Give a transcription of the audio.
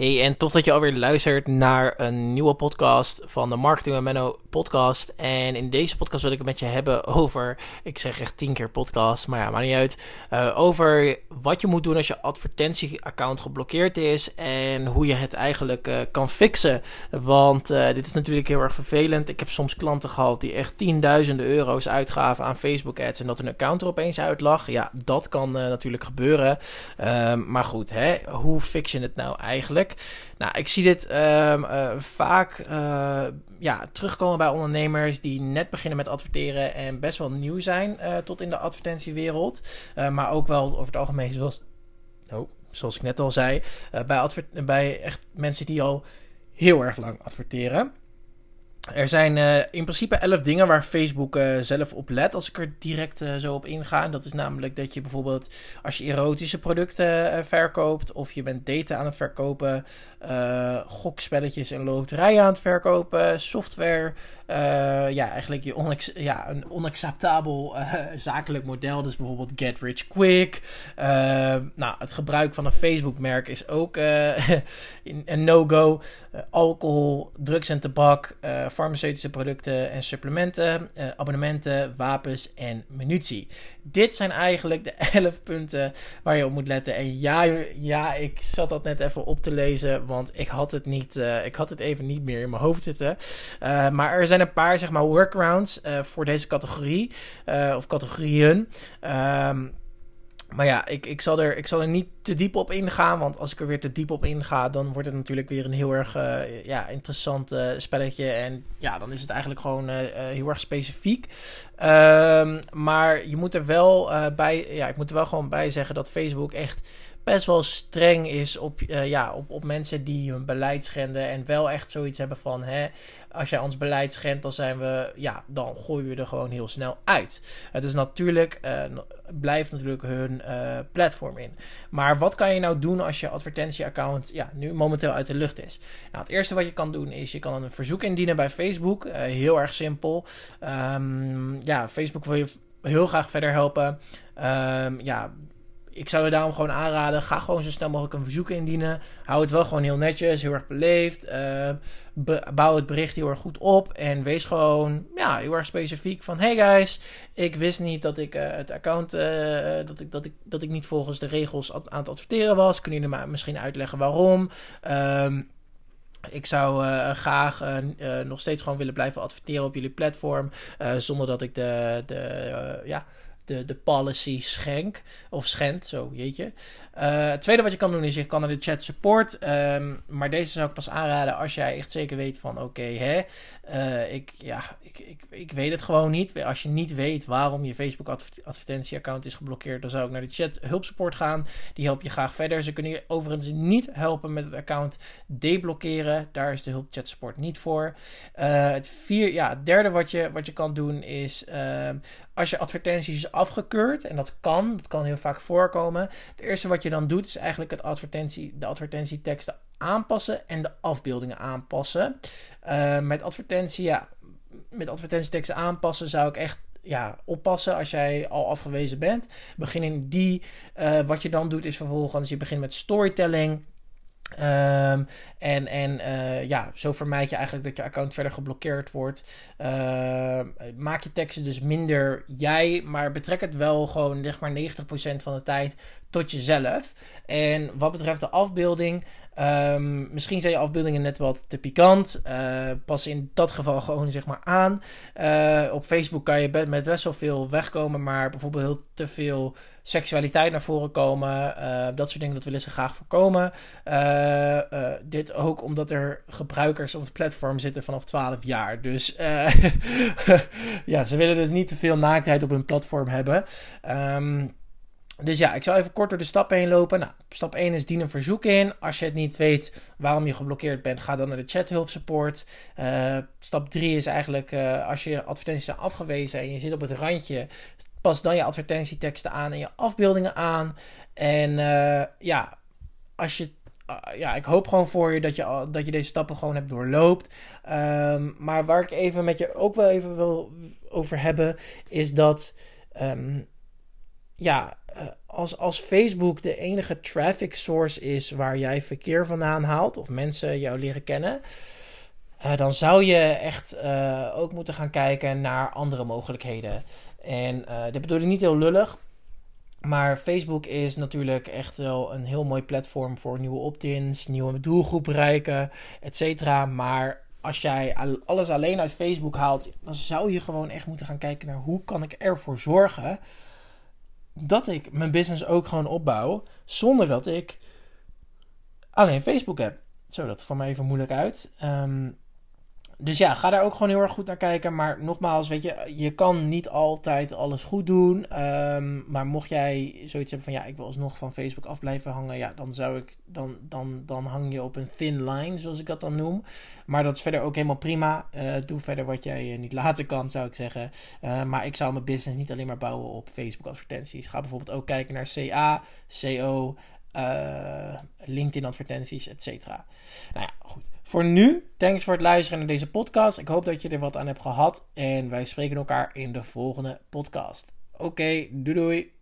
Hey, en tof dat je alweer luistert naar een nieuwe podcast van de Marketing met Menno podcast. En in deze podcast wil ik het met je hebben over, ik zeg echt tien keer podcast, maar ja, maakt niet uit. Uh, over wat je moet doen als je advertentieaccount geblokkeerd is en hoe je het eigenlijk uh, kan fixen. Want uh, dit is natuurlijk heel erg vervelend. Ik heb soms klanten gehad die echt tienduizenden euro's uitgaven aan Facebook ads en dat hun account er opeens uit lag. Ja, dat kan natuurlijk gebeuren. Ehm, maar goed, hè, hoe fix je het nou eigenlijk? Nou, ik zie dit um, uh, vaak uh, ja, terugkomen bij ondernemers die net beginnen met adverteren en best wel nieuw zijn uh, tot in de advertentiewereld. maar ook wel over het algemeen, zoals, oh, zoals ik net al zei, bij, bij echt mensen die al heel erg lang adverteren. Er zijn uh, in principe elf dingen waar Facebook uh, zelf op let als ik er direct uh, zo op inga. En dat is namelijk dat je bijvoorbeeld als je erotische producten verkoopt of je bent data aan het verkopen, gokspelletjes en loterijen aan het verkopen, software, ja eigenlijk je ja, een onacceptabel zakelijk model, dus bijvoorbeeld get rich quick. nou, het gebruik van een Facebook merk is ook een no-go. alcohol, drugs en tabak farmaceutische producten en supplementen, uh, abonnementen, wapens en munitie. Dit zijn eigenlijk de 11 punten waar je op moet letten. En ja, ja, ik zat dat net even op te lezen, want ik had het, niet, uh, ik had het even niet meer in mijn hoofd zitten. Uh, maar er zijn een paar zeg maar, workarounds voor deze categorie, of categorieën. Um, maar ja, ik, ik, zal er, ik zal er niet te diep op ingaan. Want als ik er weer te diep op inga, dan wordt het natuurlijk weer een heel erg uh, ja, interessant uh, spelletje. En ja, dan is het eigenlijk gewoon uh, heel erg specifiek. Um, maar je moet er wel bij. Ja, ik moet er wel gewoon bij zeggen dat Facebook echt best wel streng is op, uh, ja, op, op mensen die hun beleid schenden. En wel echt zoiets hebben van: hè, als jij ons beleid schendt, dan zijn we, ja, dan gooien we er gewoon heel snel uit. Het is natuurlijk, uh, blijft natuurlijk hun uh, platform in. Maar wat kan je nou doen als je advertentieaccount ja, nu momenteel uit de lucht is? Nou, het eerste wat je kan doen is: je kan een verzoek indienen bij Facebook. heel erg simpel. Um, ja, Facebook wil je heel graag verder helpen. Um, ja, ik zou je daarom gewoon aanraden: ga gewoon zo snel mogelijk een verzoek indienen. Hou het wel gewoon heel netjes, heel erg beleefd. Uh, bouw het bericht heel erg goed op. En wees gewoon ja, heel erg specifiek van: hey guys, ik wist niet dat ik uh, het account. Uh, dat, ik, dat, ik, dat ik niet volgens de regels aan het adverteren was. Kunnen jullie me misschien uitleggen waarom? Um, ik zou graag nog steeds gewoon willen blijven adverteren op jullie platform. zonder dat ik de, de, ja, de, de policy schenk. Of schend, zo jeetje. Uh, het tweede wat je kan doen is je kan naar de chat support. Um, maar deze zou ik pas aanraden als jij echt zeker weet van oké, hè. Uh, ik, ja, ik, ik, ik weet het gewoon niet. Als je niet weet waarom je Facebook advertentieaccount is geblokkeerd, dan zou ik naar de chat hulpsupport gaan. Die help je graag verder. Ze kunnen je overigens niet helpen met het account deblokkeren. Daar is de hulp chat support niet voor. Uh, het, vier, ja, derde wat je, wat je kan doen is ehm, als je advertenties is afgekeurd, en dat kan, dat kan heel vaak voorkomen. Het eerste wat je dan doet, is eigenlijk het advertentie, de advertentieteksten aanpassen en de afbeeldingen aanpassen. Uh, met advertentie, ja, met advertentieteksten aanpassen zou ik echt ja, oppassen als jij al afgewezen bent. Begin in die. Uh, wat je dan doet is vervolgens, je begint met storytelling. Um, en en uh, ja, zo vermijd je eigenlijk dat je account verder geblokkeerd wordt. Uh, maak je teksten dus minder jij, maar betrek het wel gewoon zeg maar 90% van de tijd tot jezelf. En wat betreft de afbeelding, um, misschien zijn je afbeeldingen net wat te pikant. Uh, pas in dat geval gewoon zeg maar aan. Uh, op Facebook kan je met best wel veel wegkomen, maar bijvoorbeeld heel te veel seksualiteit naar voren komen. Uh, dat soort dingen, dat willen ze graag voorkomen. dit ook omdat er gebruikers op het platform zitten vanaf 12 jaar. Dus ja, ze willen dus niet te veel naaktheid op hun platform hebben. Um, dus ja, ik zal even kort door de stappen heen lopen. Nou, stap 1 is dien een verzoek in. Als je het niet weet waarom je geblokkeerd bent, ga dan naar de chathulpsupport. Uh, stap 3 is eigenlijk uh, als je advertenties zijn afgewezen en je zit op het randje, pas dan je advertentieteksten aan en je afbeeldingen aan. En uh, ja, als je ja, ik hoop gewoon voor je dat je, dat je deze stappen gewoon hebt doorloopt. Um, maar waar ik even met je ook wel even wil over hebben, is dat um, ja, eh, als, als Facebook de enige traffic source is waar jij verkeer vandaan haalt, of mensen jou leren kennen, uh, dan zou je echt uh, ook moeten gaan kijken naar andere mogelijkheden. En dit bedoel ik niet heel lullig. Maar Facebook is natuurlijk echt wel een heel mooi platform voor nieuwe opt-ins, nieuwe doelgroep bereiken, et. Maar als jij alles alleen uit Facebook haalt, dan zou je gewoon echt moeten gaan kijken naar hoe kan ik ervoor zorgen dat ik mijn business ook gewoon opbouw zonder dat ik alleen Facebook heb. Zo, dat mij even moeilijk uit. Um, dus ja, ga daar ook gewoon heel erg goed naar kijken. Maar nogmaals, weet je, je kan niet altijd alles goed doen. Um, maar mocht jij zoiets hebben van ja, ik wil alsnog van Facebook af blijven hangen. Ja, dan zou ik, dan, dan, dan hang je op een thin line, zoals ik dat dan noem. Maar dat is verder ook helemaal prima. Uh, doe verder wat jij niet laten kan, zou ik zeggen. Uh, maar ik zou mijn business niet alleen maar bouwen op Facebook advertenties. Ga bijvoorbeeld ook kijken naar CA, CO, LinkedIn advertenties, et cetera. Nou ja, goed. Voor nu, thanks voor het luisteren naar deze podcast. Ik hoop dat je er wat aan hebt gehad. En wij spreken elkaar in de volgende podcast. Oké, doei doei.